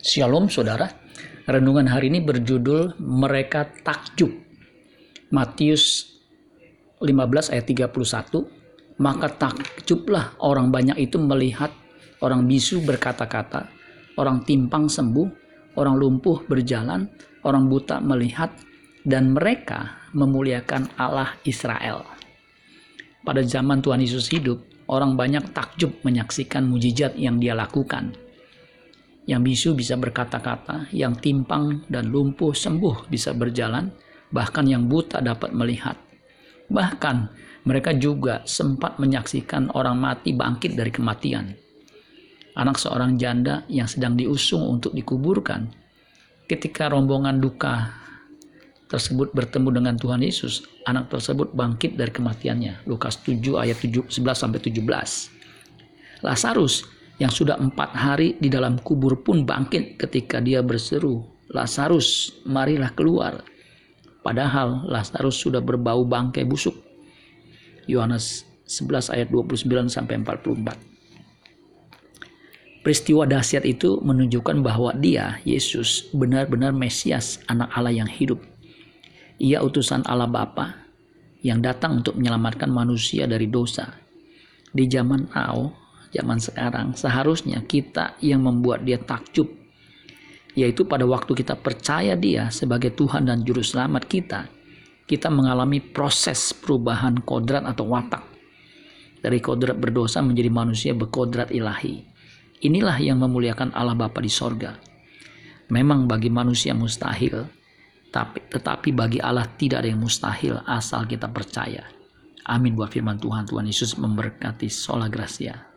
Shalom saudara. Renungan hari ini berjudul Mereka Takjub. Matius 15 ayat 31. Maka takjublah orang banyak itu melihat orang bisu berkata-kata, orang timpang sembuh, orang lumpuh berjalan, orang buta melihat, dan mereka memuliakan Allah Israel. Pada zaman Tuhan Yesus hidup, orang banyak takjub menyaksikan mujizat yang dia lakukan yang bisu bisa berkata-kata, yang timpang dan lumpuh sembuh bisa berjalan, bahkan yang buta dapat melihat. Bahkan mereka juga sempat menyaksikan orang mati bangkit dari kematian. Anak seorang janda yang sedang diusung untuk dikuburkan, ketika rombongan duka tersebut bertemu dengan Tuhan Yesus, anak tersebut bangkit dari kematiannya. Lukas 7 ayat 11 sampai 17. Lazarus yang sudah empat hari di dalam kubur pun bangkit ketika dia berseru, Lazarus, marilah keluar. Padahal Lazarus sudah berbau bangkai busuk. Yohanes 11 ayat 29 sampai 44. Peristiwa dahsyat itu menunjukkan bahwa dia, Yesus, benar-benar Mesias, anak Allah yang hidup. Ia utusan Allah Bapa yang datang untuk menyelamatkan manusia dari dosa. Di zaman now, zaman sekarang seharusnya kita yang membuat dia takjub yaitu pada waktu kita percaya dia sebagai Tuhan dan Juru Selamat kita kita mengalami proses perubahan kodrat atau watak. Dari kodrat berdosa menjadi manusia berkodrat ilahi. Inilah yang memuliakan Allah Bapa di sorga. Memang bagi manusia mustahil tapi tetapi bagi Allah tidak ada yang mustahil asal kita percaya. Amin buat firman Tuhan. Tuhan Yesus memberkati sola gracia